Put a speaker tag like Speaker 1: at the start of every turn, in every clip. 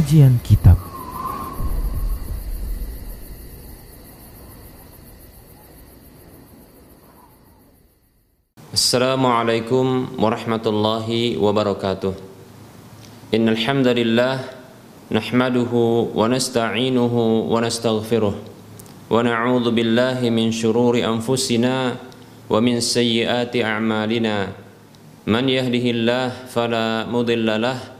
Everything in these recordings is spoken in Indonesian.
Speaker 1: Pengajian Kitab.
Speaker 2: Assalamualaikum warahmatullahi wabarakatuh. Innal hamdalillah nahmaduhu wa nasta'inuhu wa nastaghfiruh wa na'udzu billahi min shururi anfusina wa min sayyiati a'malina. Man yahdihillah fala mudilla lahu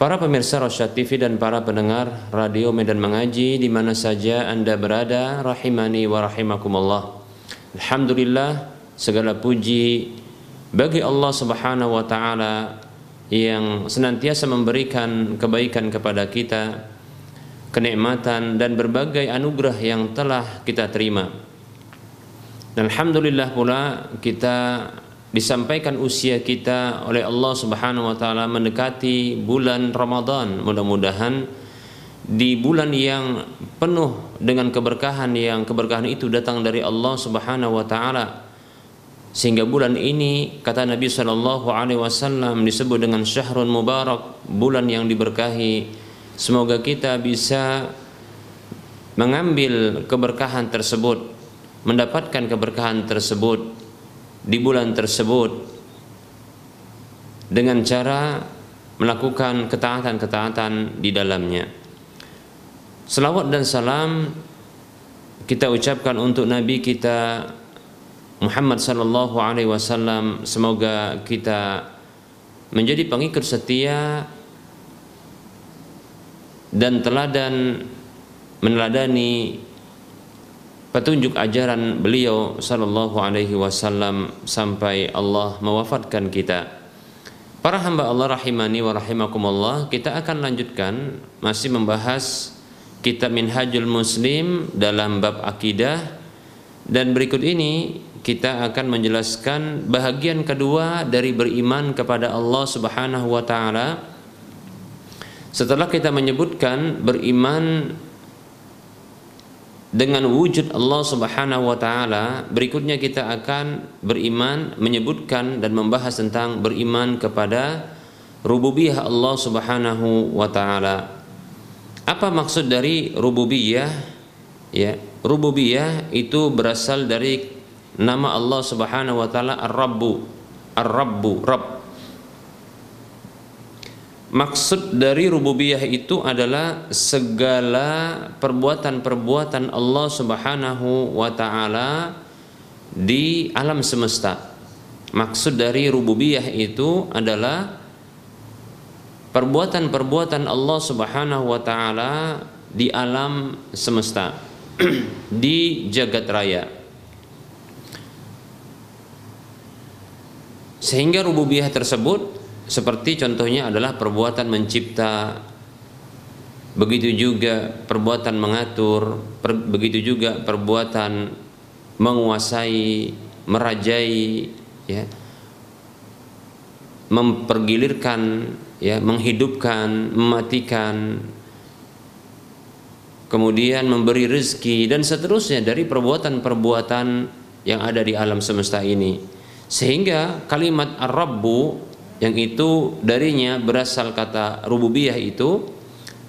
Speaker 2: Para pemirsa Rosyad TV dan para pendengar Radio Medan Mengaji di mana saja Anda berada, rahimani wa rahimakumullah. Alhamdulillah, segala puji bagi Allah Subhanahu wa taala yang senantiasa memberikan kebaikan kepada kita, kenikmatan dan berbagai anugerah yang telah kita terima. Dan alhamdulillah pula kita disampaikan usia kita oleh Allah Subhanahu wa taala mendekati bulan Ramadan. Mudah-mudahan di bulan yang penuh dengan keberkahan yang keberkahan itu datang dari Allah Subhanahu wa taala. Sehingga bulan ini kata Nabi Shallallahu alaihi wasallam disebut dengan syahrun mubarak, bulan yang diberkahi. Semoga kita bisa mengambil keberkahan tersebut, mendapatkan keberkahan tersebut di bulan tersebut dengan cara melakukan ketaatan-ketaatan di dalamnya. Selawat dan salam kita ucapkan untuk Nabi kita Muhammad sallallahu alaihi wasallam semoga kita menjadi pengikut setia dan teladan meneladani petunjuk ajaran beliau sallallahu alaihi wasallam sampai Allah mewafatkan kita. Para hamba Allah rahimani wa rahimakumullah, kita akan lanjutkan masih membahas kitab Minhajul Muslim dalam bab akidah dan berikut ini kita akan menjelaskan bahagian kedua dari beriman kepada Allah Subhanahu wa taala. Setelah kita menyebutkan beriman dengan wujud Allah Subhanahu wa taala berikutnya kita akan beriman menyebutkan dan membahas tentang beriman kepada rububiyah Allah Subhanahu wa taala. Apa maksud dari rububiyah? Ya, rububiyah itu berasal dari nama Allah Subhanahu wa taala Ar-Rabbu. Ar-Rabbu, Rabb Maksud dari rububiyah itu adalah segala perbuatan-perbuatan Allah Subhanahu wa taala di alam semesta. Maksud dari rububiyah itu adalah perbuatan-perbuatan Allah Subhanahu wa taala di alam semesta, di jagat raya. Sehingga rububiyah tersebut seperti contohnya adalah perbuatan mencipta, begitu juga perbuatan mengatur, per, begitu juga perbuatan menguasai, merajai, ya, mempergilirkan, ya, menghidupkan, mematikan, kemudian memberi rezeki dan seterusnya dari perbuatan-perbuatan yang ada di alam semesta ini. Sehingga kalimat Ar-Rabbu yang itu darinya berasal kata rububiyah itu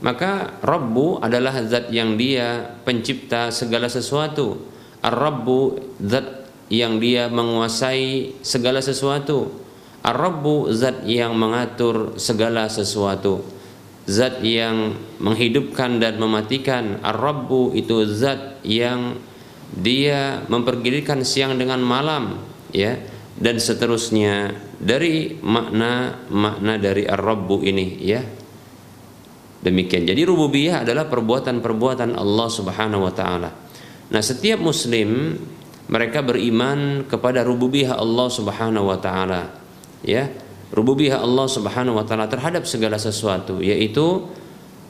Speaker 2: maka Rabbu adalah zat yang dia pencipta segala sesuatu. Ar-Rabbu zat yang dia menguasai segala sesuatu. Ar-Rabbu zat yang mengatur segala sesuatu. Zat yang menghidupkan dan mematikan. Ar-Rabbu itu zat yang dia mempergilikan siang dengan malam, ya, dan seterusnya dari makna-makna dari Ar-Rabbu ini, ya. Demikian. Jadi rububiyah adalah perbuatan-perbuatan Allah Subhanahu wa taala. Nah, setiap muslim mereka beriman kepada rububiyah Allah Subhanahu wa taala. Ya. Rububiyah Allah Subhanahu wa taala terhadap segala sesuatu, yaitu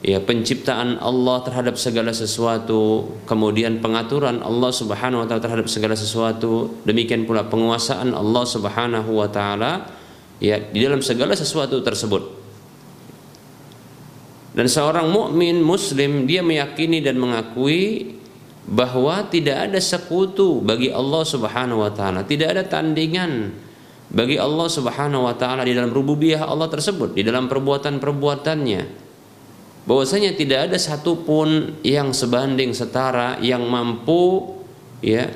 Speaker 2: ya penciptaan Allah terhadap segala sesuatu, kemudian pengaturan Allah Subhanahu wa taala terhadap segala sesuatu, demikian pula penguasaan Allah Subhanahu wa taala ya di dalam segala sesuatu tersebut. Dan seorang mukmin muslim dia meyakini dan mengakui bahwa tidak ada sekutu bagi Allah Subhanahu wa taala, tidak ada tandingan bagi Allah Subhanahu wa taala di dalam rububiyah Allah tersebut, di dalam perbuatan-perbuatannya. Bahwasanya tidak ada satupun yang sebanding setara yang mampu ya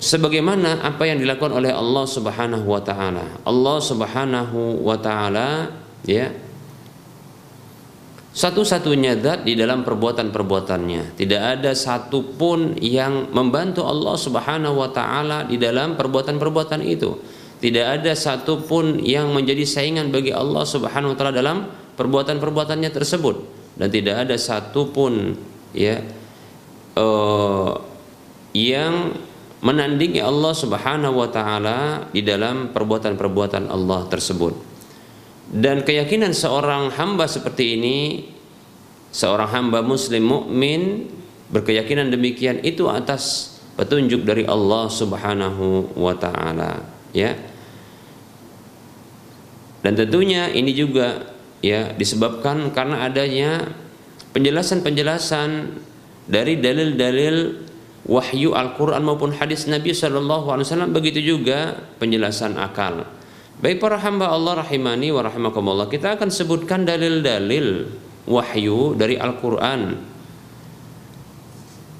Speaker 2: sebagaimana apa yang dilakukan oleh Allah Subhanahu wa taala. Allah Subhanahu wa taala ya satu-satunya zat di dalam perbuatan-perbuatannya. Tidak ada satupun yang membantu Allah Subhanahu wa taala di dalam perbuatan-perbuatan itu. Tidak ada satupun yang menjadi saingan bagi Allah Subhanahu wa taala dalam perbuatan-perbuatannya tersebut. Dan tidak ada satupun ya uh, yang menandingi Allah Subhanahu wa taala di dalam perbuatan-perbuatan Allah tersebut. Dan keyakinan seorang hamba seperti ini seorang hamba muslim mukmin berkeyakinan demikian itu atas petunjuk dari Allah Subhanahu wa taala ya. Dan tentunya ini juga ya disebabkan karena adanya penjelasan-penjelasan dari dalil-dalil wahyu Al-Qur'an maupun hadis Nabi sallallahu alaihi wasallam. Begitu juga penjelasan akal. Baik para hamba Allah rahimani wa rahimakumullah, kita akan sebutkan dalil-dalil wahyu dari Al-Qur'an.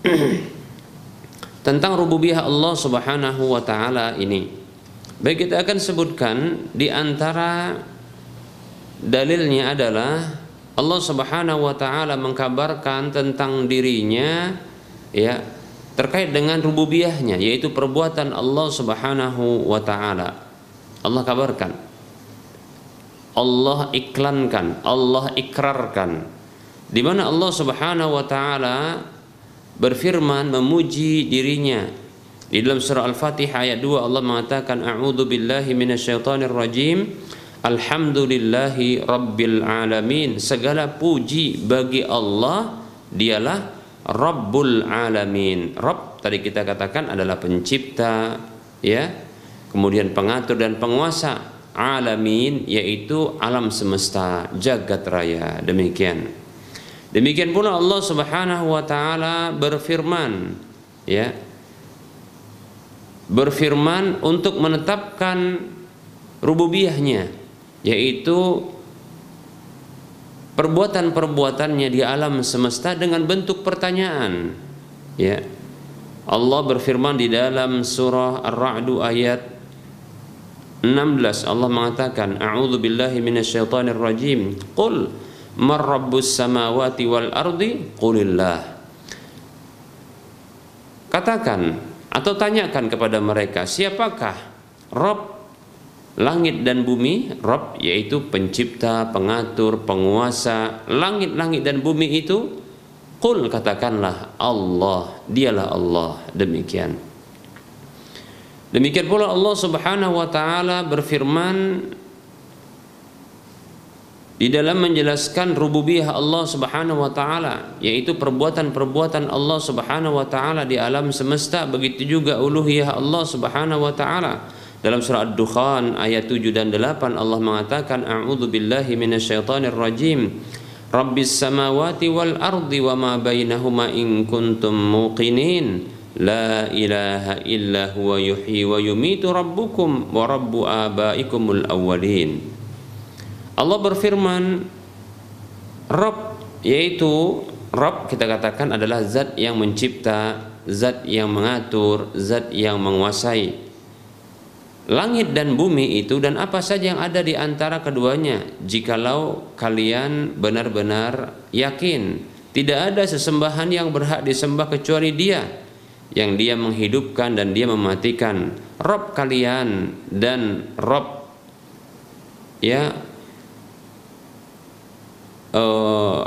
Speaker 2: Tentang rububiyah Allah Subhanahu wa taala ini. Baik kita akan sebutkan di antara dalilnya adalah Allah Subhanahu wa taala mengkabarkan tentang dirinya ya terkait dengan rububiyahnya yaitu perbuatan Allah Subhanahu wa taala. Allah kabarkan. Allah iklankan. Allah ikrarkan. Di mana Allah Subhanahu wa taala berfirman memuji dirinya. Di dalam surah Al-Fatihah ayat 2 Allah mengatakan a'udzu billahi minasyaitonir rajim Alhamdulillahi rabbil alamin. Segala puji bagi Allah dialah Rabbul alamin. Rabb tadi kita katakan adalah pencipta ya. Kemudian pengatur dan penguasa alamin yaitu alam semesta jagat raya. Demikian. Demikian pula Allah Subhanahu wa taala berfirman ya. Berfirman untuk menetapkan rububiyahnya yaitu perbuatan-perbuatannya di alam semesta dengan bentuk pertanyaan. Ya. Allah berfirman di dalam surah Ar-Ra'd ayat 16 Allah mengatakan a'udzu billahi minasyaitonir rajim qul man rabbus samawati wal ardi? Qulillah. Katakan atau tanyakan kepada mereka siapakah Rob langit dan bumi Rob yaitu pencipta pengatur penguasa langit-langit dan bumi itu Qul katakanlah Allah. Dialah Allah. Demikian. Demikian pula Allah Subhanahu wa taala berfirman di dalam menjelaskan rububiyah Allah Subhanahu wa taala yaitu perbuatan-perbuatan Allah Subhanahu wa taala di alam semesta begitu juga uluhiyah Allah Subhanahu wa taala dalam surah Ad-Dukhan ayat 7 dan 8 Allah mengatakan a'udzu billahi minasyaitonir rajim. Rabbis samawati wal ardi wa ma bainahuma in kuntum muqinin. La ilaha illa huwa yuhyi wa yumitu rabbukum wa rabbu abaikumul awwalin. Allah berfirman Rabb yaitu Rabb kita katakan adalah zat yang mencipta zat yang mengatur zat yang menguasai langit dan bumi itu dan apa saja yang ada di antara keduanya jikalau kalian benar-benar yakin. Tidak ada sesembahan yang berhak disembah kecuali dia yang dia menghidupkan dan dia mematikan. Rob kalian dan Rob ya uh,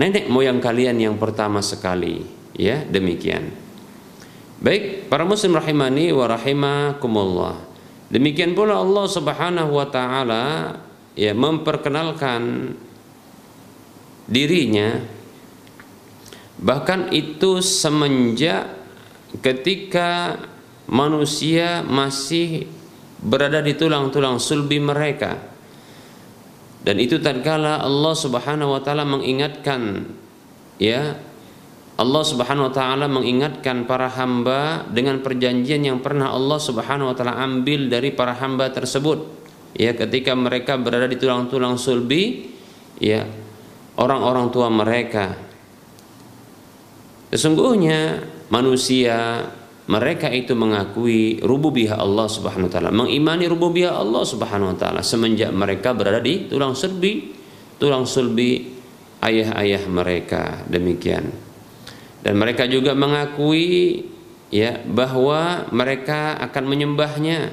Speaker 2: nenek moyang kalian yang pertama sekali ya demikian baik para muslim rahimani wa rahimakumullah. Demikian pula Allah Subhanahu wa taala ya memperkenalkan dirinya. Bahkan itu semenjak ketika manusia masih berada di tulang-tulang sulbi mereka. Dan itu tatkala Allah Subhanahu wa taala mengingatkan ya Allah Subhanahu wa taala mengingatkan para hamba dengan perjanjian yang pernah Allah Subhanahu wa taala ambil dari para hamba tersebut. Ya ketika mereka berada di tulang-tulang sulbi ya orang-orang tua mereka. Sesungguhnya manusia mereka itu mengakui rububiyah Allah Subhanahu wa taala, mengimani rububiyah Allah Subhanahu wa taala semenjak mereka berada di tulang sulbi, tulang sulbi ayah-ayah mereka. Demikian. Dan mereka juga mengakui ya bahwa mereka akan menyembahnya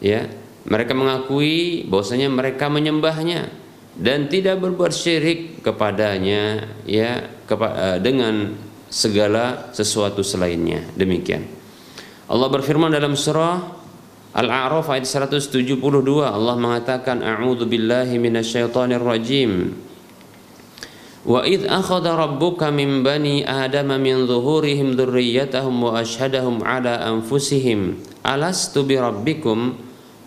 Speaker 2: ya. Mereka mengakui bahwasanya mereka menyembahnya dan tidak berbuat syirik kepadanya ya kepa, eh, dengan segala sesuatu selainnya. Demikian. Allah berfirman dalam surah Al-A'raf ayat 172 Allah mengatakan a'udzu billahi minasyaitonir rajim. Rabbuka min bani adama min zuhurihim dzurriyyatahum wa ashhadahum ala anfusihim alastu bi rabbikum?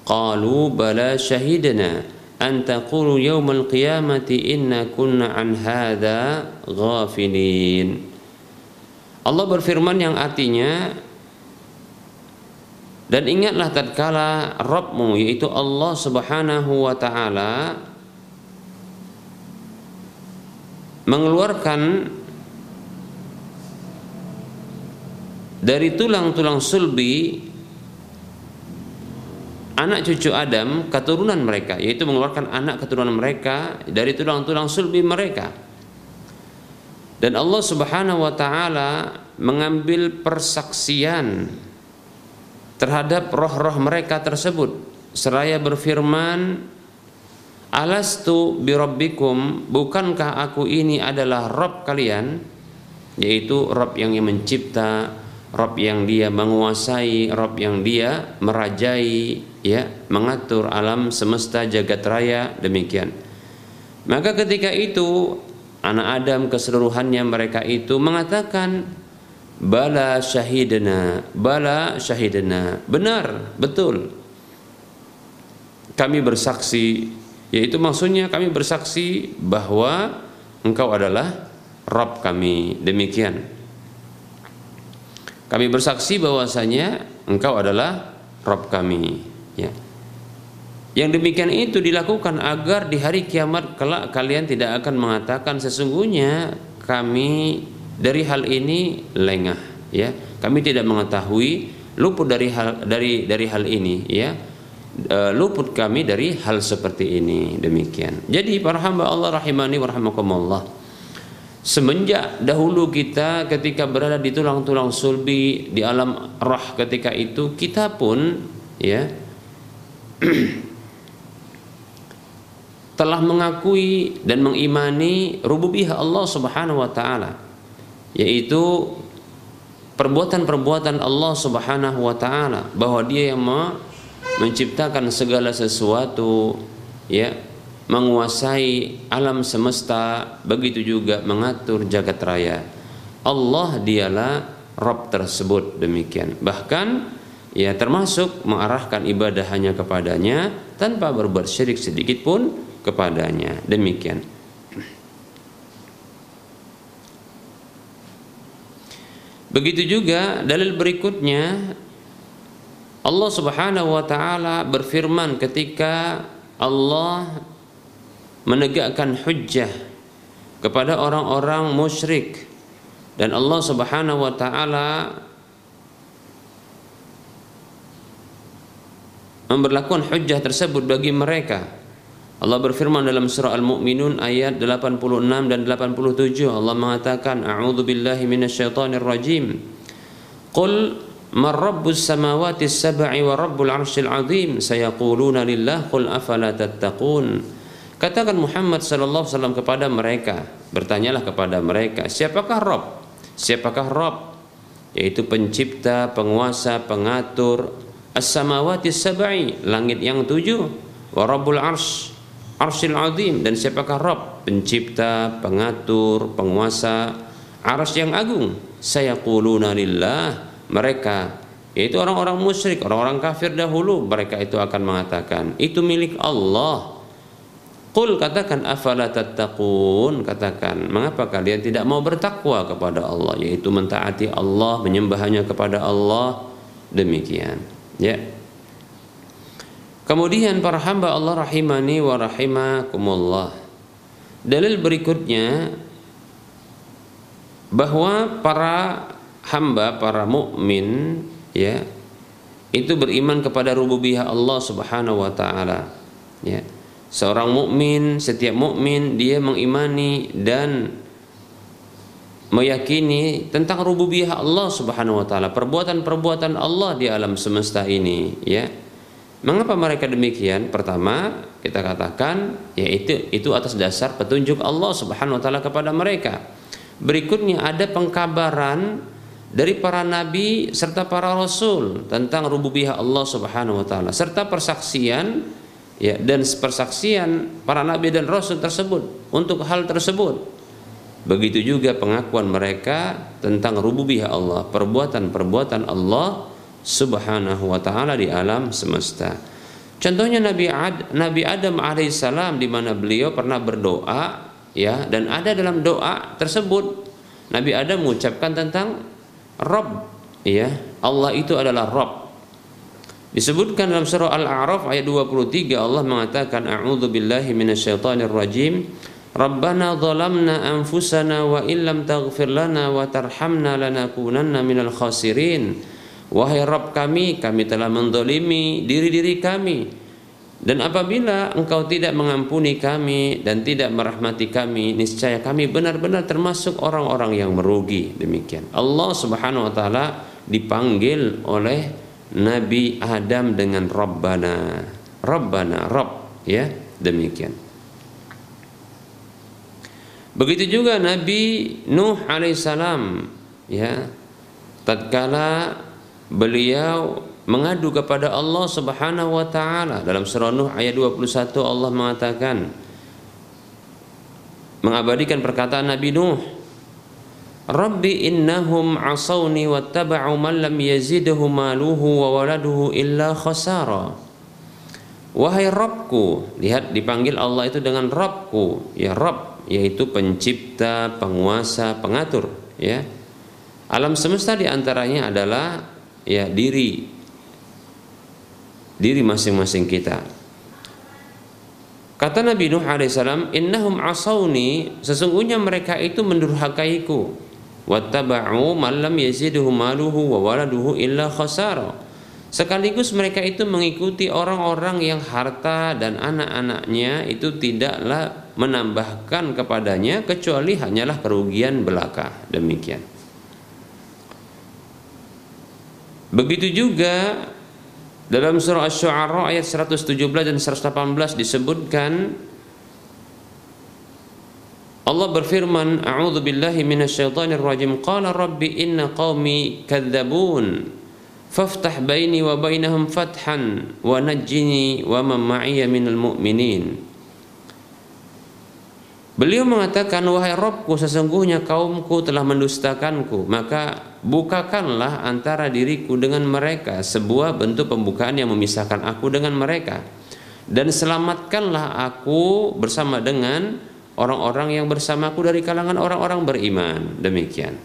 Speaker 2: Qalu bala shahidna an taqulu yawmal qiyamati inna kunna an hadha ghafilin. Allah berfirman yang artinya dan ingatlah tatkala Rabbmu yaitu Allah Subhanahu wa taala mengeluarkan dari tulang-tulang sulbi anak cucu Adam keturunan mereka yaitu mengeluarkan anak keturunan mereka dari tulang-tulang sulbi mereka. Dan Allah Subhanahu wa taala mengambil persaksian terhadap roh-roh mereka tersebut. Seraya berfirman Alastu birabbikum bukankah aku ini adalah Rob kalian? Yaitu Rob yang mencipta Rob yang dia menguasai Rob yang dia merajai ya mengatur alam semesta jagat raya demikian. Maka ketika itu anak Adam keseluruhannya mereka itu mengatakan bala syahidna bala syahidna. Benar betul. Kami bersaksi yaitu maksudnya kami bersaksi bahwa engkau adalah Rabb kami. Demikian. Kami bersaksi bahwasanya engkau adalah Rabb kami. Ya. Yang demikian itu dilakukan agar di hari kiamat kelak kalian tidak akan mengatakan sesungguhnya kami dari hal ini lengah. Ya. Kami tidak mengetahui luput dari hal dari dari hal ini. Ya. E, luput kami dari hal seperti ini demikian. Jadi para hamba Allah rahimani warahmatullah Semenjak dahulu kita ketika berada di tulang-tulang sulbi di alam roh ketika itu kita pun ya telah mengakui dan mengimani rububiyah Allah Subhanahu wa taala yaitu perbuatan-perbuatan Allah Subhanahu wa taala bahwa dia yang menciptakan segala sesuatu ya menguasai alam semesta begitu juga mengatur jagat raya Allah dialah Rob tersebut demikian bahkan ya termasuk mengarahkan ibadah hanya kepadanya tanpa berbuat syirik sedikit pun kepadanya. Demikian. Begitu juga dalil berikutnya Allah Subhanahu wa taala berfirman ketika Allah menegakkan hujjah kepada orang-orang musyrik. Dan Allah Subhanahu wa taala memberlakukan hujjah tersebut bagi mereka. Allah berfirman dalam surah Al-Mu'minun ayat 86 dan 87 Allah mengatakan a'udzu billahi minasyaitonir rajim Qul man rabbus samawati sab'i wa rabbul arsyil azim? Sayaquluna lillah Katakan Muhammad sallallahu alaihi wasallam kepada mereka bertanyalah kepada mereka siapakah Rabb? Siapakah Rabb? Yaitu pencipta penguasa pengatur as-samawati sab'i langit yang tujuh wa rabbul arsy azim. Dan siapakah Rabb? Pencipta pengatur penguasa arsy yang agung. Saya quluna lillah mereka. Yaitu orang-orang musyrik orang-orang kafir dahulu mereka itu akan mengatakan itu milik Allah. Qul katakan afala tattaqun? Katakan mengapa kalian tidak mau bertakwa kepada Allah? Yaitu mentaati Allah menyembahnya kepada Allah. Demikian. Ya. Kemudian para hamba Allah rahimani wa rahimakumullah. Dalil berikutnya bahwa para hamba, para mukmin ya itu beriman kepada rububiyah Allah Subhanahu wa taala. Ya. Seorang mukmin, setiap mukmin dia mengimani dan meyakini tentang rububiyah Allah Subhanahu wa taala, perbuatan-perbuatan Allah di alam semesta ini, ya Mengapa mereka demikian? Pertama, kita katakan yaitu itu atas dasar petunjuk Allah Subhanahu wa taala kepada mereka. Berikutnya ada pengkabaran dari para nabi serta para rasul tentang rububiyah Allah Subhanahu wa taala serta persaksian ya dan persaksian para nabi dan rasul tersebut untuk hal tersebut. Begitu juga pengakuan mereka tentang rububiyah Allah, perbuatan-perbuatan Allah Subhanahu wa taala di alam semesta. Contohnya Nabi Ad, Nabi Adam alaihissalam di mana beliau pernah berdoa ya dan ada dalam doa tersebut Nabi Adam mengucapkan tentang Rob. Ya Allah itu adalah Rob. Disebutkan dalam surah Al-A'raf ayat 23 Allah mengatakan a'udzu billahi minasyaitonir rajim Rabbana zalamna anfusana wa illam taghfir lana wa tarhamna lanakunanna minal khasirin. Wahai Rabb kami, kami telah mendolimi diri-diri kami. Dan apabila engkau tidak mengampuni kami dan tidak merahmati kami, niscaya kami benar-benar termasuk orang-orang yang merugi. Demikian. Allah Subhanahu wa taala dipanggil oleh Nabi Adam dengan Rabbana. Rabbana, Rabb, ya, demikian. Begitu juga Nabi Nuh alaihissalam, ya, tatkala beliau mengadu kepada Allah Subhanahu wa taala. Dalam surah Nuh ayat 21 Allah mengatakan mengabadikan perkataan Nabi Nuh Rabbi innahum asawni wattaba'u man lam yazidhu maluhu wa waladuhu illa khasara. Wahai Rabbku Lihat dipanggil Allah itu dengan Rabbku. Ya Rabb Yaitu pencipta, penguasa, pengatur Ya. Alam semesta di antaranya adalah ya diri diri masing-masing kita. Kata Nabi Nuh alaihissalam, innahum asawni, sesungguhnya mereka itu mendurhakaiku. Wattaba'u man lam yaziduhu maluhu wa waladuhu illa khasara. Sekaligus mereka itu mengikuti orang-orang yang harta dan anak-anaknya itu tidaklah menambahkan kepadanya kecuali hanyalah kerugian belaka. Demikian. Begitu juga dalam surah Asy-Syu'ara ayat 117 dan 118 disebutkan Allah berfirman, "A'udzu billahi minasyaitonir rajim. Qala rabbi inna qaumi kadzabun. Faftah baini wa bainahum fathan wa najjini wa man ma'iya minal mu'minin." Beliau mengatakan, wahai Robku, sesungguhnya kaumku telah mendustakanku, maka bukakanlah antara diriku dengan mereka sebuah bentuk pembukaan yang memisahkan aku dengan mereka. Dan selamatkanlah aku bersama dengan orang-orang yang bersamaku dari kalangan orang-orang beriman. Demikian.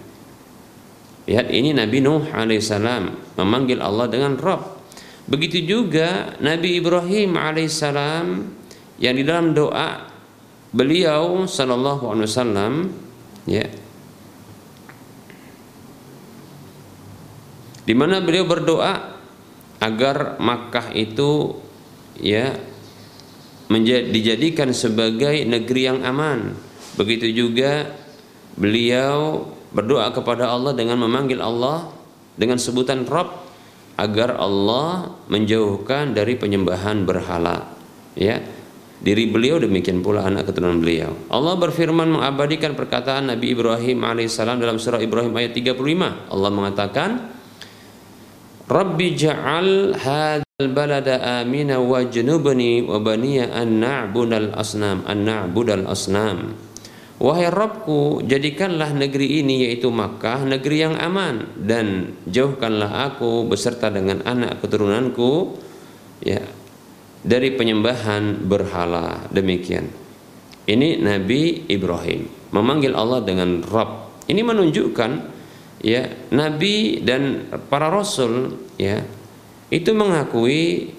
Speaker 2: Lihat ini Nabi Nuh alaihissalam memanggil Allah dengan Rabb. Begitu juga Nabi Ibrahim alaihissalam yang di dalam doa beliau sallallahu alaihi wasallam ya di mana beliau berdoa agar Makkah itu ya menjadi dijadikan sebagai negeri yang aman. Begitu juga beliau berdoa kepada Allah dengan memanggil Allah dengan sebutan Rabb agar Allah menjauhkan dari penyembahan berhala ya diri beliau demikian pula anak keturunan beliau. Allah berfirman mengabadikan perkataan Nabi Ibrahim alaihissalam dalam surah Ibrahim ayat 35 Allah mengatakan Rabbi ja'al hadzal balada amina wajnubni wa baniya an na'budal asnam an na'budal asnam. Wahai Rabbku, jadikanlah negeri ini yaitu Makkah negeri yang aman dan jauhkanlah aku beserta dengan anak keturunanku. Ya dari penyembahan berhala. Demikian. Ini Nabi Ibrahim memanggil Allah dengan Rabb. Ini menunjukkan ya nabi dan para rasul ya itu mengakui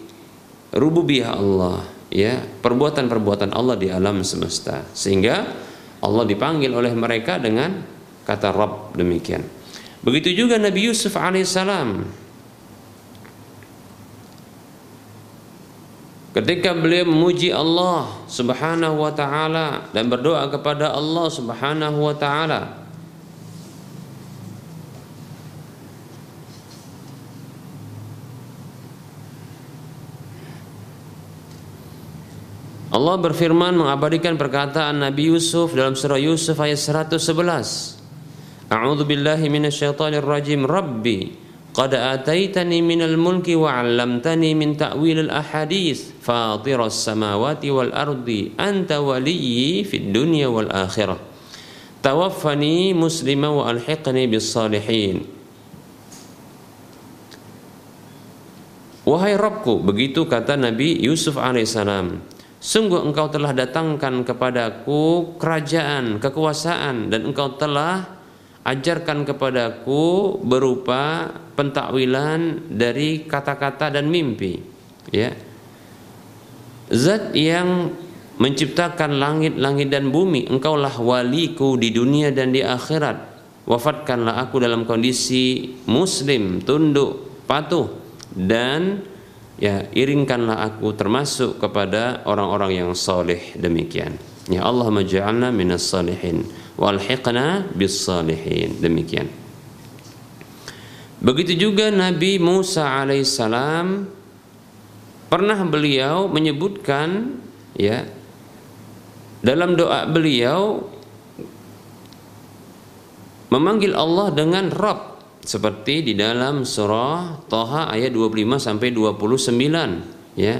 Speaker 2: rububiyah Allah ya perbuatan-perbuatan Allah di alam semesta sehingga Allah dipanggil oleh mereka dengan kata Rabb demikian. Begitu juga Nabi Yusuf alaihissalam. Ketika beliau memuji Allah Subhanahu wa taala dan berdoa kepada Allah Subhanahu wa taala, Allah berfirman mengabadikan perkataan Nabi Yusuf dalam surah Yusuf ayat 111. A'udzu billahi minasyaitonir rajim. Rabbi qad ataitani minal mulki wa 'allamtani min ta'wilil ahadits fatiras samawati wal ardi anta waliyyi fid dunya wal akhirah. Tawaffani muslima wa salihin. Wahai Rabbku, begitu kata Nabi Yusuf alaihissalam. Sungguh engkau telah datangkan kepadaku kerajaan, kekuasaan dan engkau telah ajarkan kepadaku berupa pentakwilan dari kata-kata dan mimpi. Ya. Zat yang menciptakan langit-langit dan bumi, engkaulah waliku di dunia dan di akhirat. Wafatkanlah aku dalam kondisi muslim, tunduk, patuh dan ya iringkanlah aku termasuk kepada orang-orang yang soleh demikian ya Allah maj'alna minas salihin. Walhiqna bis salihin. Demikian. Begitu juga Nabi Musa alaihissalam pernah beliau menyebutkan ya dalam doa beliau memanggil Allah dengan Rabb seperti di dalam surah Toha ayat 25 sampai 29 ya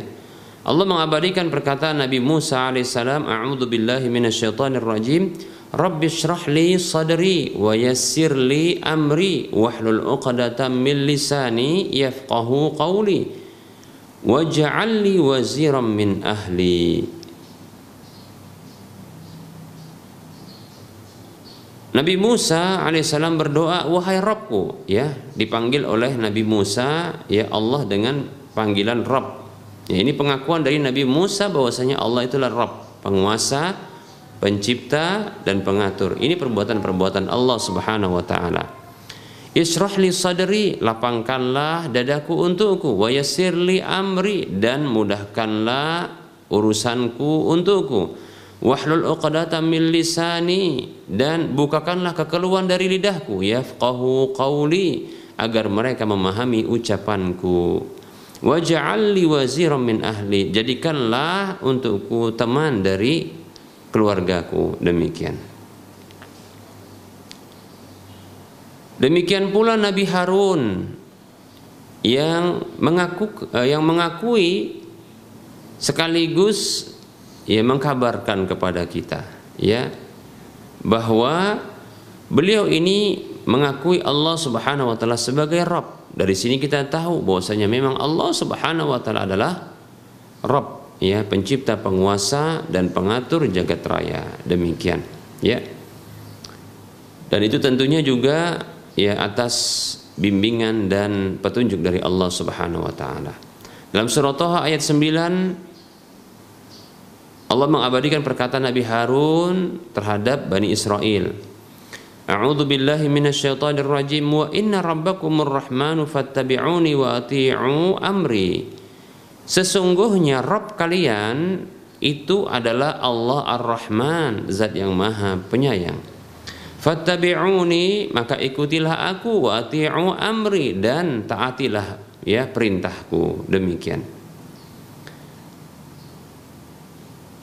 Speaker 2: Allah mengabadikan perkataan Nabi Musa alaihissalam a'udzu billahi minasyaitonir rajim Rabbi shrah li sadri wa yassir li amri wahlul 'uqdatam min lisani yafqahu qawli waj'al li waziran min ahli Nabi Musa alaihissalam berdoa, wahai Rabbku, ya dipanggil oleh Nabi Musa, ya Allah dengan panggilan Rabb. Ya, ini pengakuan dari Nabi Musa bahwasanya Allah itulah Rabb, penguasa, pencipta dan pengatur. Ini perbuatan-perbuatan Allah Subhanahu wa taala. Israh li sadri, lapangkanlah dadaku untukku, wa yassirli amri dan mudahkanlah urusanku untukku wahlul uqdatam min lisani dan bukakanlah kekeluhan dari lidahku yafqahu qawli agar mereka memahami ucapanku waj'al li waziran min ahli. Jadikanlah untukku teman dari keluargaku. Demikian. Demikian pula Nabi Harun yang mengaku eh, yang mengakui sekaligus ya mengkabarkan kepada kita ya bahwa beliau ini mengakui Allah Subhanahu wa taala sebagai Rabb. Dari sini kita tahu bahwasanya memang Allah Subhanahu wa taala adalah Rabb, ya, pencipta, penguasa dan pengatur jagat raya. Demikian, ya. Dan itu tentunya juga ya atas bimbingan dan petunjuk dari Allah Subhanahu wa taala. Dalam surah Taha ayat 9 Allah mengabadikan perkataan Nabi Harun terhadap Bani Israel. A'udzu billahi minasyaitonir rajim wa inna rabbakumur rahmanu fattabi'uni wa ati'u amri. Sesungguhnya Rabb kalian itu adalah Allah Ar-Rahman, zat yang maha penyayang. Fattabi'uni maka ikutilah aku wa ati'u amri dan taatilah ya perintahku demikian.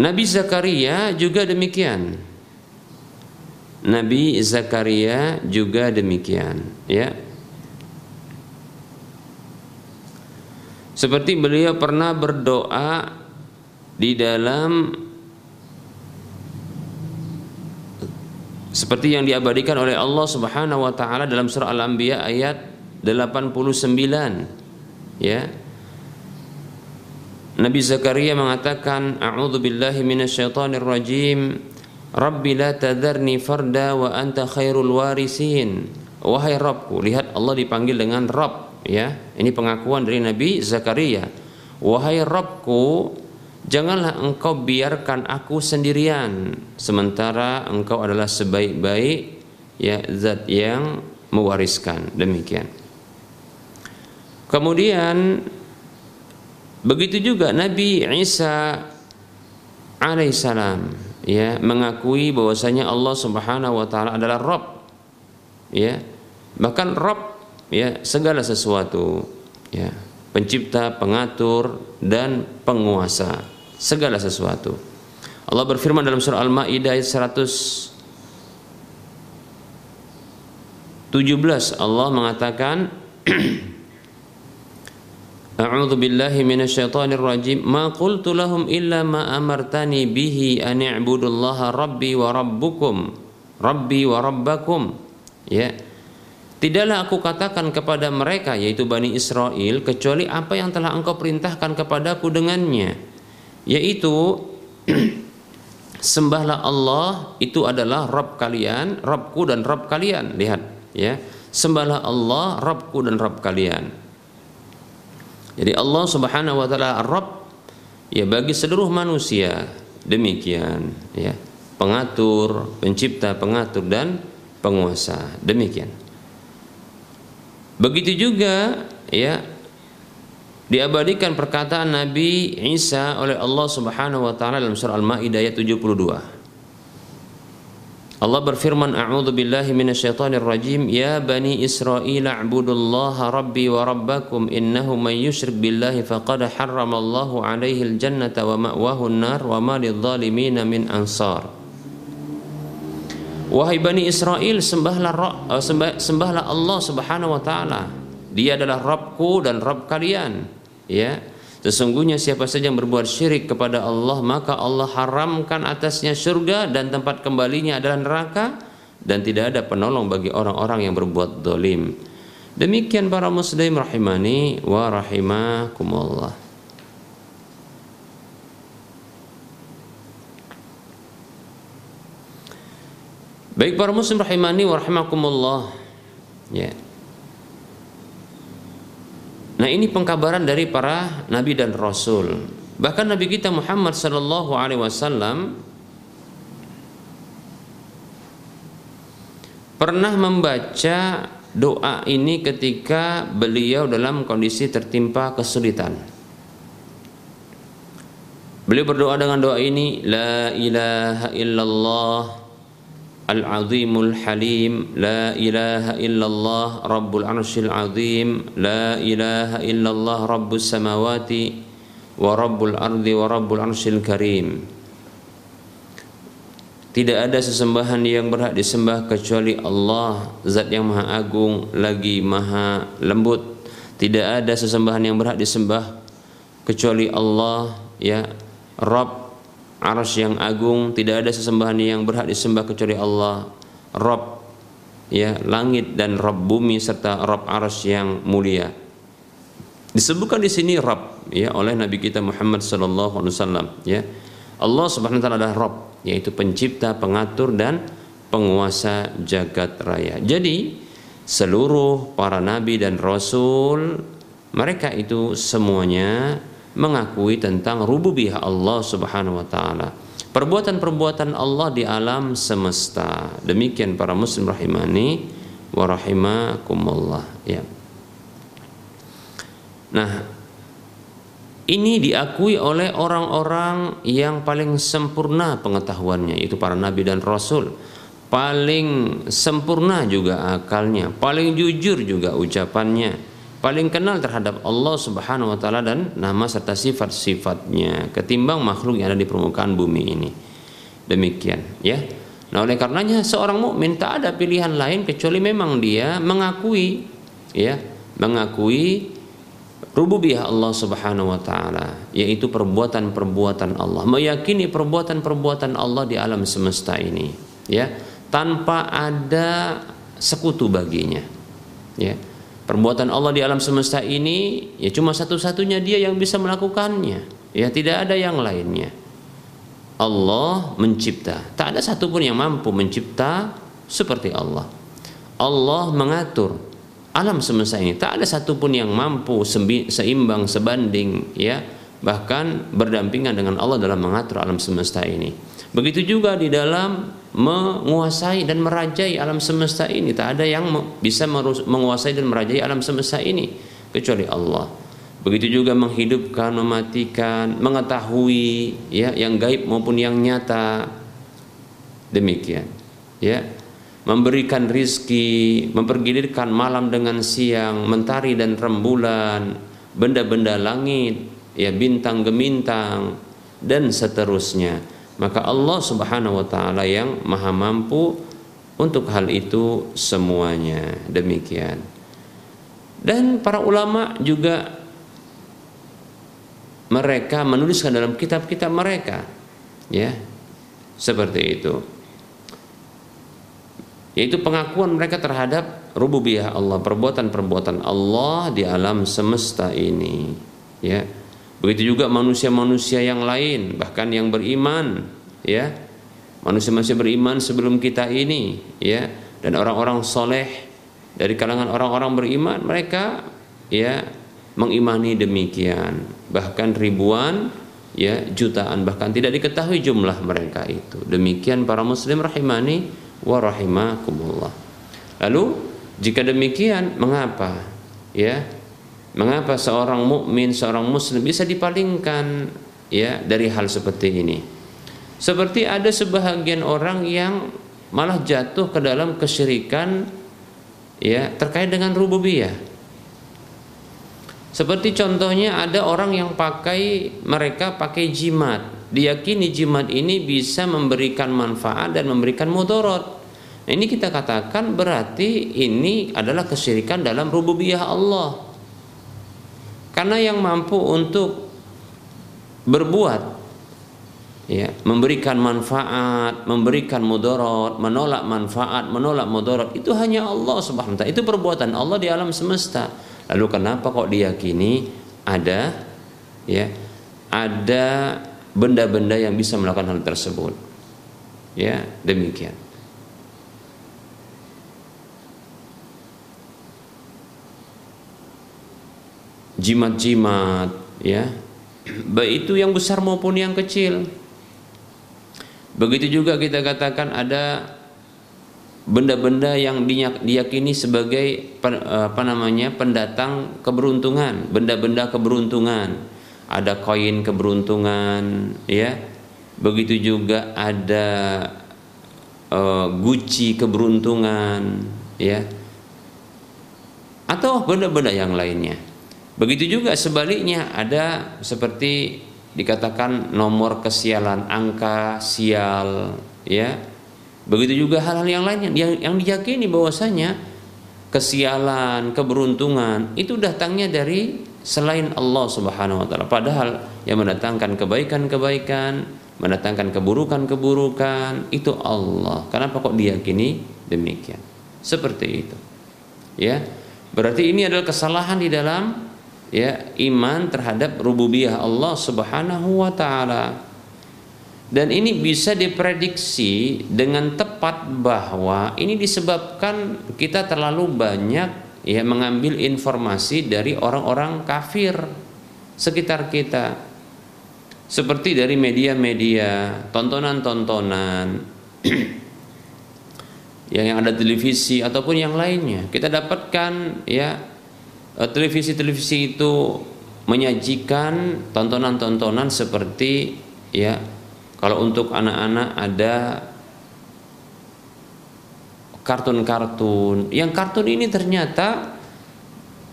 Speaker 2: Nabi Zakaria juga demikian. Nabi Zakaria juga demikian ya. Seperti beliau pernah berdoa di dalam seperti yang diabadikan oleh Allah Subhanahu wa taala dalam surah Al-Anbiya ayat 89 ya. Nabi Zakaria mengatakan a'udzu billahi minasyaitonir rajim Rabbi la tadarni farda wa anta khairul warisin. Wahai Rabbku, lihat Allah dipanggil dengan Rabb ya. Ini pengakuan dari Nabi Zakaria. Wahai Rabbku, janganlah engkau biarkan aku sendirian sementara engkau adalah sebaik-baik ya zat yang mewariskan. Demikian. Kemudian begitu juga Nabi Isa alaihissalam ya mengakui bahwasanya Allah Subhanahu wa taala adalah Rabb. Ya bahkan Rabb ya segala sesuatu ya pencipta pengatur dan penguasa segala sesuatu. Allah berfirman dalam surah Al-Maidah ayat 117 Allah mengatakan A'udzu billahi minasyaitonir rajim. Ma qultu lahum illa ma amartani bihi an i'budullaha rabbi wa rabbukum. Rabbi wa rabbakum. Ya. Tidaklah aku katakan kepada mereka yaitu Bani Israel kecuali apa yang telah engkau perintahkan kepadaku dengannya yaitu sembahlah Allah itu adalah Rabb kalian, Rabbku dan Rabb kalian. Lihat ya. Sembahlah Allah, Rabbku dan Rabb kalian. Jadi Allah Subhanahu wa taala Rabb ya bagi seluruh manusia demikian ya pengatur, pencipta, pengatur dan penguasa. Demikian. Begitu juga ya diabadikan perkataan Nabi Isa oleh Allah Subhanahu wa taala dalam surah Al-Maidah ayat 72. Allah berfirman A'udzu billahi minasyaitonir rajim Ya bani Israil a'budullaha rabbi wa rabbakum. Innahu man yusyrik billahi faqad harramallahu alaihi aljannata wa ma'wahu an-nar wa ma lidh-dhalimin min ansar. Wahai bani Israel sembahlah eh, sembahlah Allah Subhanahu wa taala. Dia adalah Rabbku dan Rabb kalian. Ya Sesungguhnya siapa saja yang berbuat syirik kepada Allah maka Allah haramkan atasnya surga dan tempat kembalinya adalah neraka dan tidak ada penolong bagi orang-orang yang berbuat dolim. Demikian para muslim rahimani wa rahimakumullah. Baik para muslim rahimani wa rahimakumullah. Ya. Nah ini pengkabaran dari para nabi dan rasul. Bahkan Nabi kita Muhammad Sallallahu Alaihi Wasallam pernah membaca doa ini ketika beliau dalam kondisi tertimpa kesulitan. Beliau berdoa dengan doa ini, La ilaha illallah Al-Azimul Halim La ilaha illallah Rabbul Arshil Azim La ilaha illallah Rabbus Samawati Wa Rabbul Ardi Wa Rabbul Arshil Karim. Tidak ada sesembahan yang berhak disembah kecuali Allah Zat yang maha agung Lagi maha lembut. Tidak ada sesembahan yang berhak disembah Kecuali Allah Ya Rabb Arsy yang agung tidak ada sesembahan yang berhak disembah kecuali Allah. Rob ya langit dan Rob bumi serta Rob Arsy yang mulia. Disebutkan di sini Rob ya oleh Nabi kita Muhammad sallallahu alaihi wasallam ya. Allah Subhanahu wa taala adalah Rob yaitu pencipta pengatur dan penguasa jagat raya. Jadi seluruh para nabi dan rasul mereka itu semuanya mengakui tentang rububiyah Allah Subhanahu wa taala. Perbuatan-perbuatan Allah di alam semesta. Demikian para muslim rahimani wa rahimakumullah ya. Nah, ini diakui oleh orang-orang yang paling sempurna pengetahuannya itu para nabi dan rasul. Paling sempurna juga akalnya, paling jujur juga ucapannya paling kenal terhadap Allah Subhanahu wa taala dan nama serta sifat-sifatnya ketimbang makhluk yang ada di permukaan bumi ini. Demikian, ya. Nah, oleh karenanya seorang mukmin tak ada pilihan lain kecuali memang dia mengakui ya, mengakui rububiyah Allah Subhanahu wa taala, yaitu perbuatan-perbuatan Allah, meyakini perbuatan-perbuatan Allah di alam semesta ini, ya, tanpa ada sekutu baginya. Ya Perbuatan Allah di alam semesta ini ya cuma satu-satunya dia yang bisa melakukannya. Ya tidak ada yang lainnya. Allah mencipta. Tak ada satupun yang mampu mencipta seperti Allah. Allah mengatur alam semesta ini. Tak ada satupun yang mampu seimbang sebanding ya bahkan berdampingan dengan Allah dalam mengatur alam semesta ini. Begitu juga di dalam menguasai dan merajai alam semesta ini. Tak ada yang bisa menguasai dan merajai alam semesta ini kecuali Allah. Begitu juga menghidupkan, mematikan, mengetahui ya yang gaib maupun yang nyata. Demikian. Ya. Memberikan rizki, mempergilirkan malam dengan siang, mentari dan rembulan, benda-benda langit, ya bintang gemintang dan seterusnya. Maka Allah Subhanahu wa taala yang maha mampu untuk hal itu semuanya. Demikian. Dan para ulama juga mereka menuliskan dalam kitab-kitab mereka. Ya seperti itu. Yaitu pengakuan mereka terhadap rububiyah Allah perbuatan-perbuatan Allah di alam semesta ini. Ya Begitu juga manusia-manusia yang lain, bahkan yang beriman, ya. Manusia-manusia beriman sebelum kita ini, ya, dan orang-orang soleh dari kalangan orang-orang beriman, mereka ya mengimani demikian. Bahkan ribuan, ya, jutaan, bahkan tidak diketahui jumlah mereka itu. Demikian para muslim rahimani wa rahimakumullah. Lalu jika demikian, mengapa? Ya, Mengapa seorang mukmin, seorang muslim bisa dipalingkan ya dari hal seperti ini? Seperti ada sebahagian orang yang malah jatuh ke dalam kesyirikan ya terkait dengan rububiyah. Seperti contohnya ada orang yang pakai mereka pakai jimat, diyakini jimat ini bisa memberikan manfaat dan memberikan mudarat. Nah, ini kita katakan berarti ini adalah kesyirikan dalam rububiyah Allah. Karena yang mampu untuk berbuat ya, memberikan manfaat, memberikan mudarat, menolak manfaat, menolak mudarat itu hanya Allah Subhanahu wa. Itu perbuatan Allah di alam semesta. Lalu kenapa kok diyakini ada ya, ada benda-benda yang bisa melakukan hal tersebut? Ya, demikian. Jimat-jimat ya. Baik itu yang besar maupun yang kecil. Begitu juga kita katakan ada benda-benda yang diyakini sebagai apa namanya pendatang keberuntungan benda-benda keberuntungan. Ada koin keberuntungan ya. Begitu juga ada uh, guci keberuntungan ya. Atau benda-benda yang lainnya Begitu juga sebaliknya ada seperti dikatakan nomor kesialan, angka sial, ya. Begitu juga hal-hal yang lainnya yang, yang diyakini bahwasanya kesialan, keberuntungan itu datangnya dari selain Allah Subhanahu wa taala. Padahal yang mendatangkan kebaikan-kebaikan, mendatangkan keburukan-keburukan itu Allah. Kenapa kok diyakini demikian? Seperti itu. Ya. Berarti ini adalah kesalahan di dalam ya iman terhadap rububiyah Allah Subhanahu wa taala. Dan ini bisa diprediksi dengan tepat bahwa ini disebabkan kita terlalu banyak ya mengambil informasi dari orang-orang kafir sekitar kita. Seperti dari media-media, tontonan-tontonan yang yang ada televisi ataupun yang lainnya. Kita dapatkan ya televisi-televisi itu menyajikan tontonan-tontonan seperti ya kalau untuk anak-anak ada kartun-kartun yang kartun ini ternyata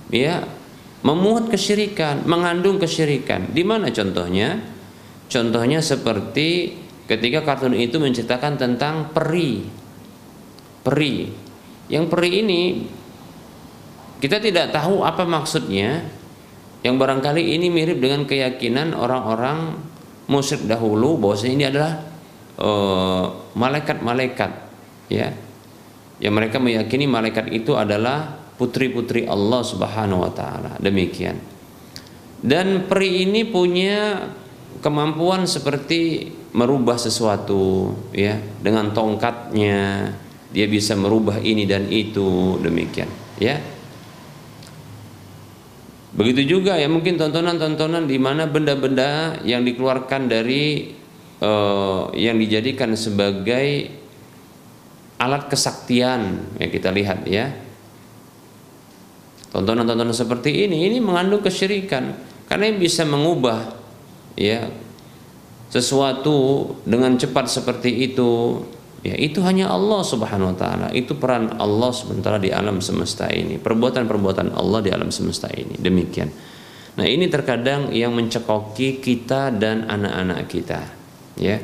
Speaker 2: ya memuat kesyirikan, mengandung kesyirikan. Di mana contohnya? Contohnya seperti ketika kartun itu menceritakan tentang peri. Peri. Yang peri ini kita tidak tahu apa maksudnya. Yang barangkali ini mirip dengan keyakinan orang-orang musyrik dahulu bahwasanya ini adalah eh, malaikat-malaikat uh, ya. Yang mereka meyakini malaikat itu adalah putri-putri Allah Subhanahu wa taala. Demikian. Dan peri ini punya kemampuan seperti merubah sesuatu ya dengan tongkatnya dia bisa merubah ini dan itu demikian ya begitu juga ya mungkin tontonan-tontonan di mana benda-benda yang dikeluarkan dari uh, yang dijadikan sebagai alat kesaktian yang kita lihat ya. Tontonan-tontonan seperti ini ini mengandung kesyirikan. Karena yang bisa mengubah ya sesuatu dengan cepat seperti itu ya itu hanya Allah Subhanahu wa taala. Itu peran Allah sementara di alam semesta ini. Perbuatan-perbuatan Allah di alam semesta ini. Demikian. Nah ini terkadang yang mencekoki kita dan anak-anak kita ya.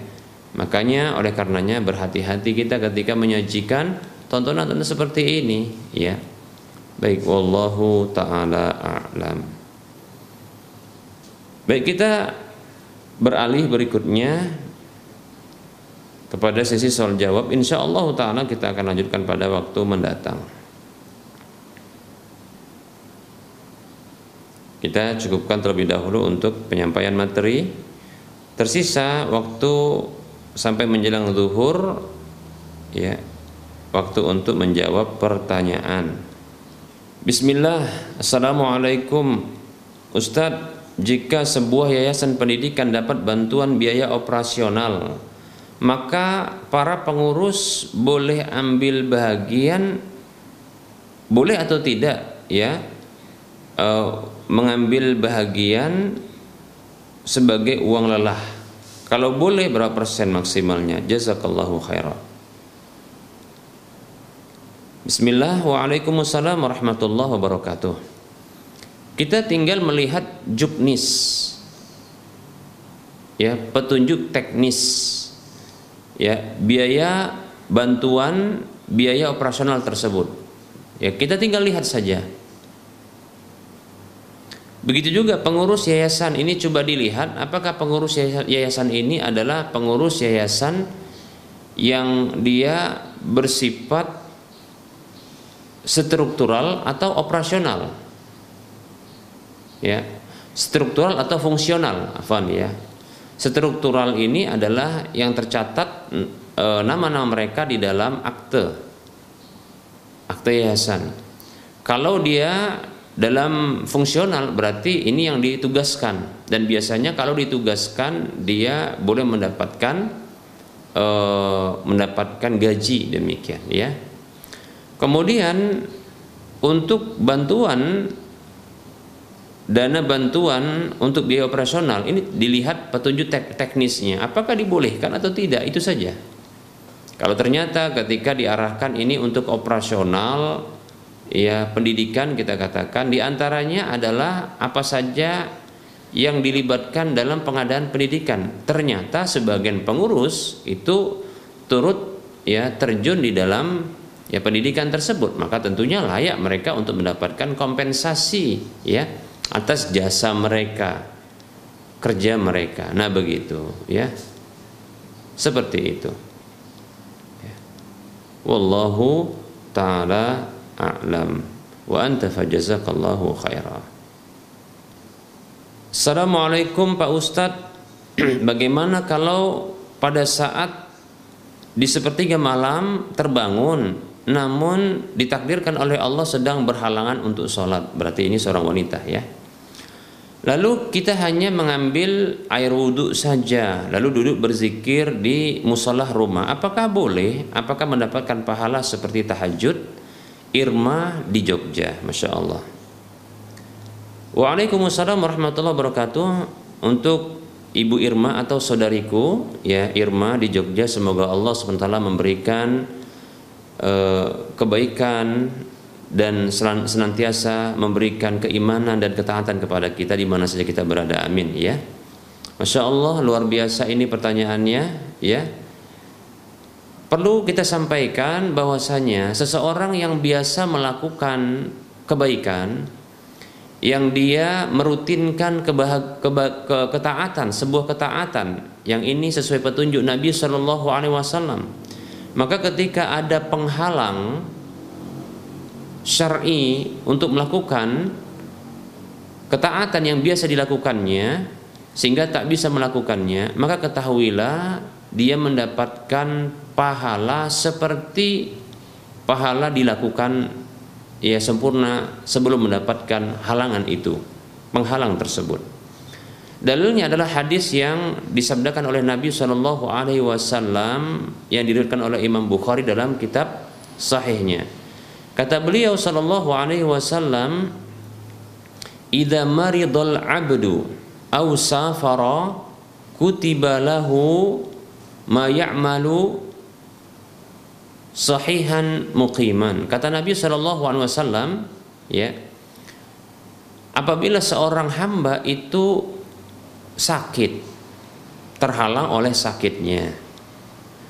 Speaker 2: Makanya oleh karenanya berhati-hati kita ketika menyajikan tontonan-tontonan seperti ini ya. Baik wallahu taala a'lam. Baik kita beralih berikutnya kepada sesi soal jawab insya Allah taala kita akan lanjutkan pada waktu mendatang. Kita cukupkan terlebih dahulu untuk penyampaian materi. Tersisa waktu sampai menjelang zuhur ya waktu untuk menjawab pertanyaan. Bismillah Assalamualaikum. Ustadz jika sebuah yayasan pendidikan dapat bantuan biaya operasional, maka para pengurus boleh ambil bagian boleh atau tidak ya e, mengambil bahagian sebagai uang lelah. Kalau boleh berapa persen maksimalnya? Jazakallahu khairan. Bismillah Waalaikumsalam warahmatullahi wabarakatuh. Kita tinggal melihat juknis ya, petunjuk teknis ya, biaya bantuan biaya operasional tersebut. Ya, kita tinggal lihat saja. Begitu juga pengurus yayasan ini coba dilihat apakah pengurus yayasan ini adalah pengurus yayasan yang dia bersifat struktural atau operasional ya struktural atau fungsional afan ya struktural ini adalah yang tercatat e, nama-nama mereka di dalam akte. Akte yayasan. Kalau dia dalam fungsional berarti ini yang ditugaskan. Dan biasanya kalau ditugaskan dia boleh mendapatkan e, mendapatkan gaji demikian ya. Kemudian untuk bantuan dana bantuan untuk biaya operasional ini dilihat petunjuk tek teknisnya. Apakah dibolehkan atau tidak? Itu saja. Kalau ternyata ketika diarahkan ini untuk operasional ya pendidikan kita katakan di antaranya adalah apa saja yang dilibatkan dalam pengadaan pendidikan. Ternyata sebagian pengurus itu turut ya terjun di dalam ya pendidikan tersebut. Maka tentunya layak mereka untuk mendapatkan kompensasi ya atas jasa mereka, kerja mereka. Nah, begitu, ya. Seperti itu. Ya. Wallahu taala a'lam. Wa anta fajazakallahu khaira. Assalamualaikum Pak Ustadz Bagaimana kalau pada saat di sepertiga malam terbangun namun ditakdirkan oleh Allah sedang berhalangan untuk sholat. Berarti ini seorang wanita ya. Lalu kita hanya mengambil air wudhu saja lalu duduk berzikir di musolah rumah. Apakah boleh? Apakah mendapatkan pahala seperti tahajud? Irma di Jogja Masya Allah. Waalaikumsalam warahmatullahi wabarakatuh. Untuk Ibu Irma atau saudariku ya Irma di Jogja semoga Allah SWT memberikan kebaikan dan senantiasa memberikan keimanan dan ketaatan kepada kita di mana saja kita berada. Amin ya. Masya Allah luar biasa ini pertanyaannya ya. Perlu kita sampaikan bahwasanya seseorang yang biasa melakukan kebaikan yang dia merutinkan kebahag, keba, ke, ketaatan, sebuah ketaatan yang ini sesuai petunjuk Nabi Shallallahu Alaihi Wasallam. Maka ketika ada penghalang syar'i untuk melakukan ketaatan yang biasa dilakukannya sehingga tak bisa melakukannya, maka ketahuilah dia mendapatkan pahala seperti pahala dilakukan ia sempurna sebelum mendapatkan halangan itu, penghalang tersebut. Dalilnya adalah hadis yang disabdakan oleh Nabi Shallallahu Alaihi Wasallam yang diriwayatkan oleh Imam Bukhari dalam kitab sahihnya. Kata beliau Shallallahu Alaihi Wasallam, "Idza maridul abdu aw safara kutiba lahu ma ya'malu sahihan muqiman. Kata Nabi Shallallahu Alaihi Wasallam, ya, apabila seorang hamba itu sakit, terhalang oleh sakitnya,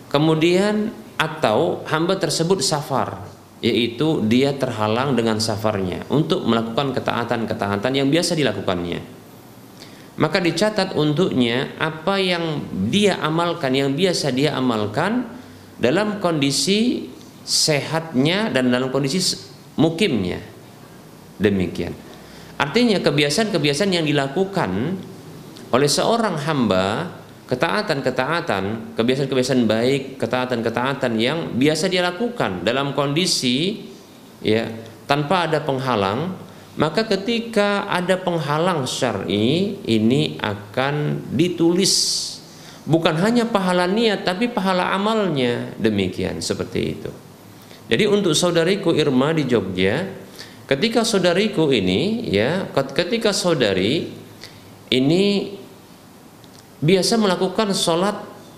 Speaker 2: kemudian atau hamba tersebut safar, yaitu dia terhalang dengan safarnya untuk melakukan ketaatan-ketaatan yang biasa dilakukannya. Maka dicatat untuknya apa yang dia amalkan, yang biasa dia amalkan, dalam kondisi sehatnya dan dalam kondisi mukimnya. Demikian. Artinya kebiasaan-kebiasaan yang dilakukan oleh seorang hamba ketaatan-ketaatan kebiasaan-kebiasaan baik ketaatan-ketaatan yang biasa dia lakukan dalam kondisi ya tanpa ada penghalang maka ketika ada penghalang syar'i ini akan ditulis. Bukan hanya pahala niat tapi pahala amalnya. Demikian seperti itu. Jadi untuk saudariku Irma di Jogja ketika saudariku ini ya ketika saudari ini biasa melakukan sholat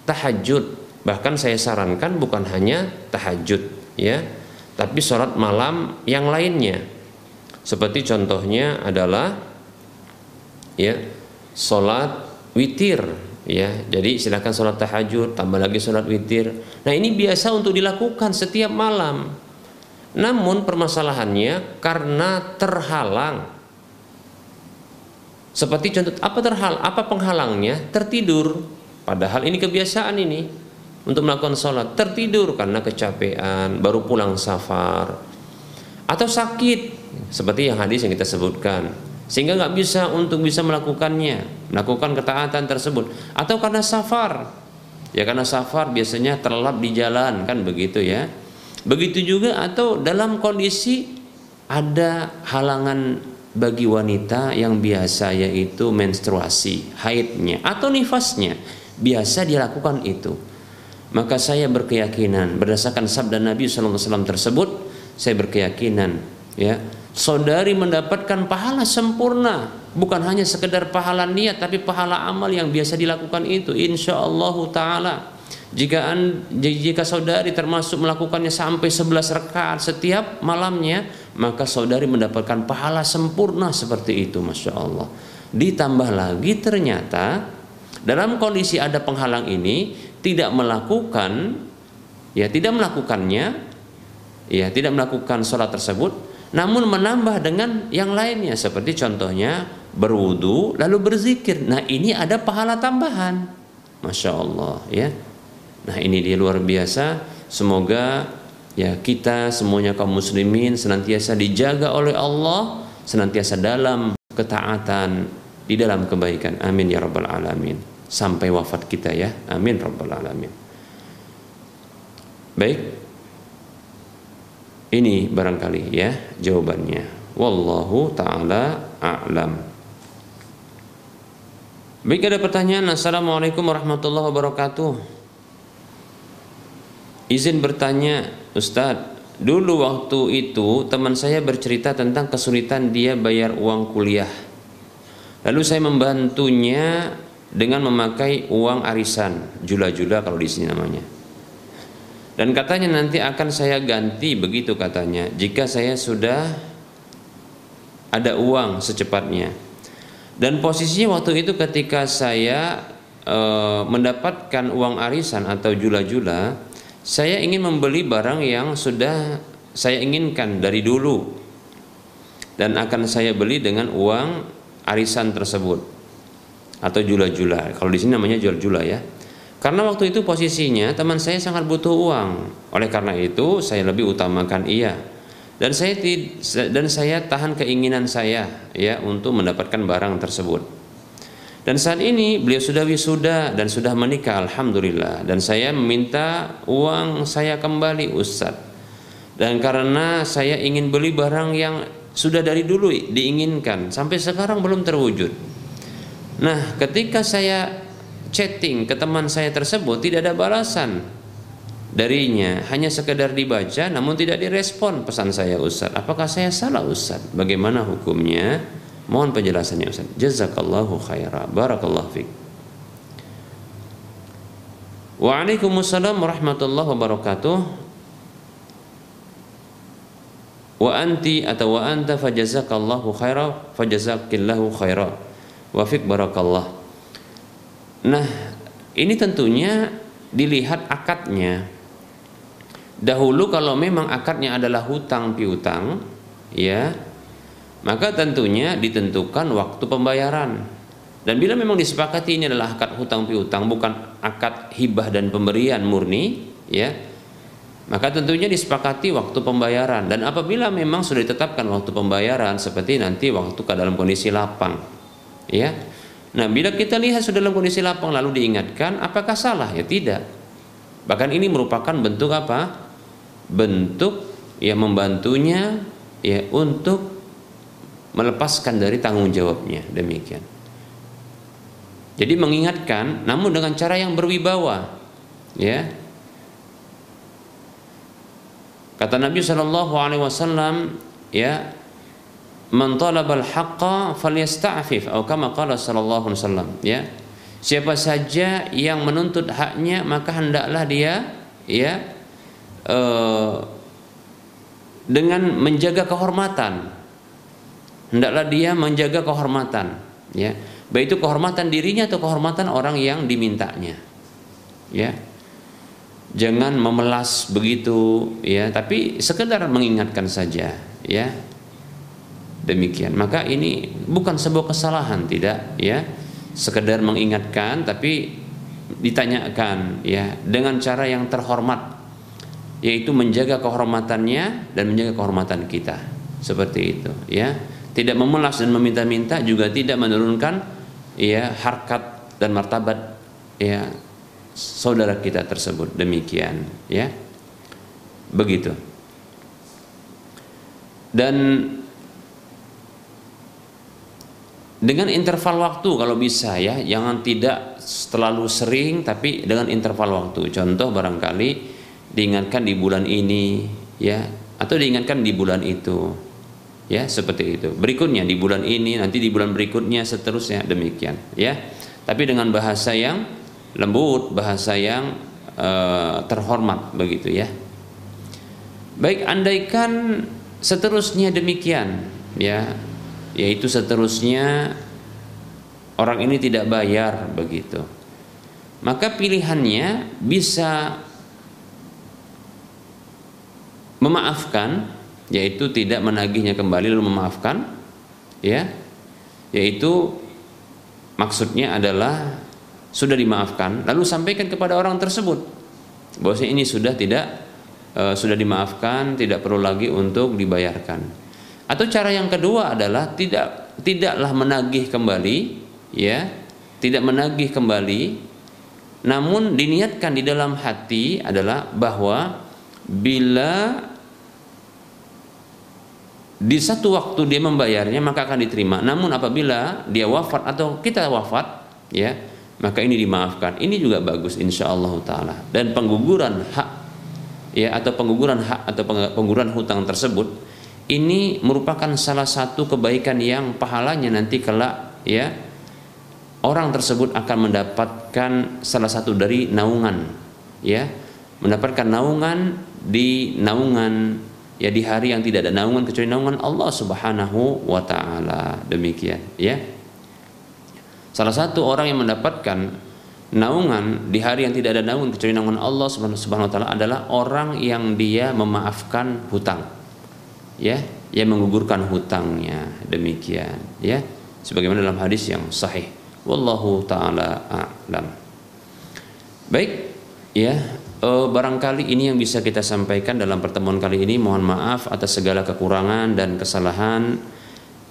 Speaker 2: tahajud. Bahkan saya sarankan bukan hanya tahajud ya tapi sholat malam yang lainnya. Seperti contohnya adalah ya sholat witir ya. Jadi silakan sholat tahajud tambah lagi sholat witir. Nah ini biasa untuk dilakukan setiap malam. Namun permasalahannya karena terhalang seperti contoh apa terhal apa penghalangnya? Tertidur. Padahal ini kebiasaan ini untuk melakukan sholat. Tertidur karena kecapean baru pulang safar. Atau sakit seperti yang hadis yang kita sebutkan. Sehingga nggak bisa untuk bisa melakukannya melakukan ketaatan tersebut. Atau karena safar. Ya karena safar biasanya terlelap di jalan kan begitu ya. Begitu juga atau dalam kondisi ada halangan bagi wanita yang biasa yaitu menstruasi haidnya atau nifasnya. Biasa dilakukan itu. Maka saya berkeyakinan berdasarkan sabda Nabi SAW tersebut saya berkeyakinan ya saudari mendapatkan pahala sempurna. Bukan hanya sekedar pahala niat tapi pahala amal yang biasa dilakukan itu. Insya Allah taala jika jika saudari termasuk melakukannya sampai 11 rakaat setiap malamnya maka saudari mendapatkan pahala sempurna seperti itu masya Allah ditambah lagi ternyata dalam kondisi ada penghalang ini tidak melakukan ya tidak melakukannya ya tidak melakukan sholat tersebut namun menambah dengan yang lainnya seperti contohnya berwudu lalu berzikir. Nah, ini ada pahala tambahan. Masya Allah ya. Nah, ini dia luar biasa. Semoga ya kita semuanya kaum muslimin senantiasa dijaga oleh Allah, senantiasa dalam ketaatan di dalam kebaikan. Amin ya rabbal alamin. sampai wafat kita ya. Amin rabbal alamin. Baik. Ini barangkali ya jawabannya. Wallahu taala a'lam. Baik ada pertanyaan Assalamualaikum warahmatullahi wabarakatuh Izin bertanya Ustadz Dulu waktu itu teman saya bercerita tentang kesulitan dia bayar uang kuliah. Lalu saya membantunya dengan memakai uang arisan Jula-jula kalau di sini namanya. Dan katanya nanti akan saya ganti begitu katanya Jika saya sudah ada uang secepatnya. Dan posisinya waktu itu ketika saya e, mendapatkan uang arisan atau jula-jula, saya ingin membeli barang yang sudah saya inginkan dari dulu dan akan saya beli dengan uang arisan tersebut atau jula-jula. Kalau di sini namanya jual-jula ya. Karena waktu itu posisinya teman saya sangat butuh uang. Oleh karena itu saya lebih utamakan ia dan saya dan saya tahan keinginan saya ya untuk mendapatkan barang tersebut. Dan saat ini beliau sudah wisuda dan sudah menikah alhamdulillah dan saya meminta uang saya kembali Ustaz. Dan karena saya ingin beli barang yang sudah dari dulu diinginkan sampai sekarang belum terwujud. Nah, ketika saya chatting ke teman saya tersebut tidak ada balasan darinya hanya sekedar dibaca namun tidak direspon pesan saya Ustaz apakah saya salah Ustaz bagaimana hukumnya mohon penjelasannya Ustaz. Jazakallahu khaira. Barakallahu fiik Waalaikumsalam warahmatullahi wabarakatuh. Wa anti atau wa anta fajazakallahu khaira fajazakillahu khaira. Wa fik barakallah. Nah ini tentunya dilihat akadnya. Dahulu kalau memang akadnya adalah hutang piutang, ya, maka tentunya ditentukan waktu pembayaran. Dan bila memang disepakati ini adalah akad hutang piutang, bukan akad hibah dan pemberian murni, ya, maka tentunya disepakati waktu pembayaran. Dan apabila memang sudah ditetapkan waktu pembayaran, seperti nanti waktu ke dalam kondisi lapang, ya. Nah, bila kita lihat sudah dalam kondisi lapang lalu diingatkan, apakah salah? Ya tidak. Bahkan ini merupakan bentuk apa? bentuk yang membantunya ya untuk melepaskan dari tanggung jawabnya demikian. Jadi mengingatkan namun dengan cara yang berwibawa ya. Kata Nabi sallallahu alaihi wasallam ya man talaba al-haqqa falyasta'fif atau kama qala sallallahu alaihi wasallam ya. Siapa saja yang menuntut haknya maka hendaklah dia ya Eh, dengan menjaga kehormatan hendaklah dia menjaga kehormatan ya. Baik itu kehormatan dirinya atau kehormatan orang yang dimintanya ya. Jangan memelas begitu ya tapi sekedar mengingatkan saja ya. Demikian. Maka ini bukan sebuah kesalahan tidak ya. Sekedar mengingatkan tapi ditanyakan ya dengan cara yang terhormat yaitu menjaga kehormatannya dan menjaga kehormatan kita. Seperti itu ya tidak memelas dan meminta-minta juga tidak menurunkan ya harkat dan martabat ya saudara kita tersebut. Demikian ya. Begitu. Dan dengan interval waktu kalau bisa ya. Jangan tidak terlalu sering tapi dengan interval waktu. Contoh barangkali diingatkan di bulan ini ya atau diingatkan di bulan itu ya seperti itu. Berikutnya di bulan ini nanti di bulan berikutnya seterusnya demikian. Ya tapi dengan bahasa yang lembut bahasa yang uh, terhormat begitu ya. Baik andaikan seterusnya demikian ya yaitu seterusnya orang ini tidak bayar begitu. Maka pilihannya bisa memaafkan yaitu tidak menagihnya kembali lalu memaafkan ya. Yaitu maksudnya adalah sudah dimaafkan lalu sampaikan kepada orang tersebut bahwa ini sudah tidak e, sudah dimaafkan tidak perlu lagi untuk dibayarkan. Atau cara yang kedua adalah tidak tidaklah menagih kembali ya. Tidak menagih kembali namun diniatkan di dalam hati adalah bahwa bila di satu waktu dia membayarnya maka akan diterima. Namun apabila dia wafat atau kita wafat, ya maka ini dimaafkan. Ini juga bagus insya Allah taala. Dan pengguguran hak ya atau pengguguran hak atau pengguguran hutang tersebut ini merupakan salah satu kebaikan yang pahalanya nanti kelak ya orang tersebut akan mendapatkan salah satu dari naungan ya mendapatkan naungan di naungan ya di hari yang tidak ada naungan kecuali naungan Allah Subhanahu wa taala. Demikian, ya. Salah satu orang yang mendapatkan naungan di hari yang tidak ada naungan kecuali naungan Allah Subhanahu wa taala adalah orang yang dia memaafkan hutang. Ya, yang menggugurkan hutangnya. Demikian, ya. Sebagaimana dalam hadis yang sahih. Wallahu taala a'lam. Baik, ya uh, barangkali ini yang bisa kita sampaikan dalam pertemuan kali ini. Mohon maaf atas segala kekurangan dan kesalahan.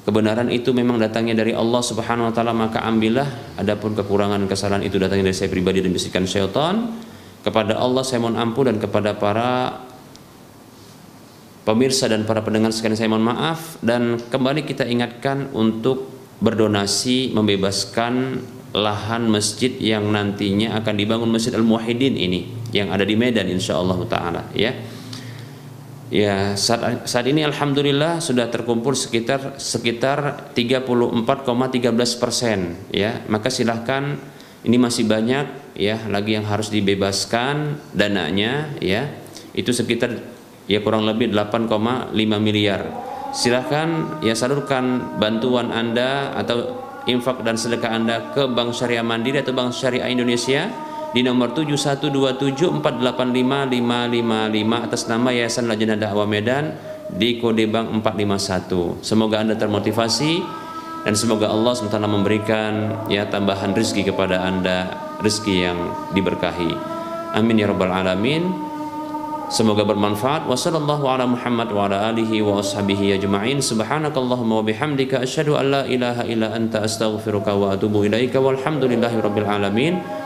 Speaker 2: Kebenaran itu memang datangnya dari Allah Subhanahu wa taala, maka ambillah. Adapun kekurangan kesalahan itu datangnya dari saya pribadi dan bisikan syaitan. Kepada Allah saya mohon ampun dan kepada para pemirsa dan para pendengar sekalian saya mohon maaf dan kembali kita ingatkan untuk berdonasi membebaskan lahan masjid yang nantinya akan dibangun Masjid Al-Muwahhidin ini yang ada di Medan insyaallah taala ya. Ya, saat, saat ini alhamdulillah sudah terkumpul sekitar sekitar 34,13 persen ya. Maka silahkan ini masih banyak ya lagi yang harus dibebaskan dananya ya. Itu sekitar ya kurang lebih 8,5 miliar. Silahkan ya salurkan bantuan Anda atau infak dan sedekah Anda ke Bank Syariah Mandiri atau Bank Syariah Indonesia di nomor 71274855555 atas nama Yayasan Lajnah Dakwah Medan di kode bank 451. Semoga Anda termotivasi dan semoga Allah SWT memberikan ya tambahan rezeki kepada Anda, rezeki yang diberkahi. Amin ya rabbal alamin. Semoga bermanfaat. Wassallallahu ala Muhammad wa ala alihi wa ashabihi ajma'in. Subhanakallahumma wa bihamdika asyhadu an la ilaha illa anta astaghfiruka wa atubu ilaika walhamdulillahi rabbil alamin.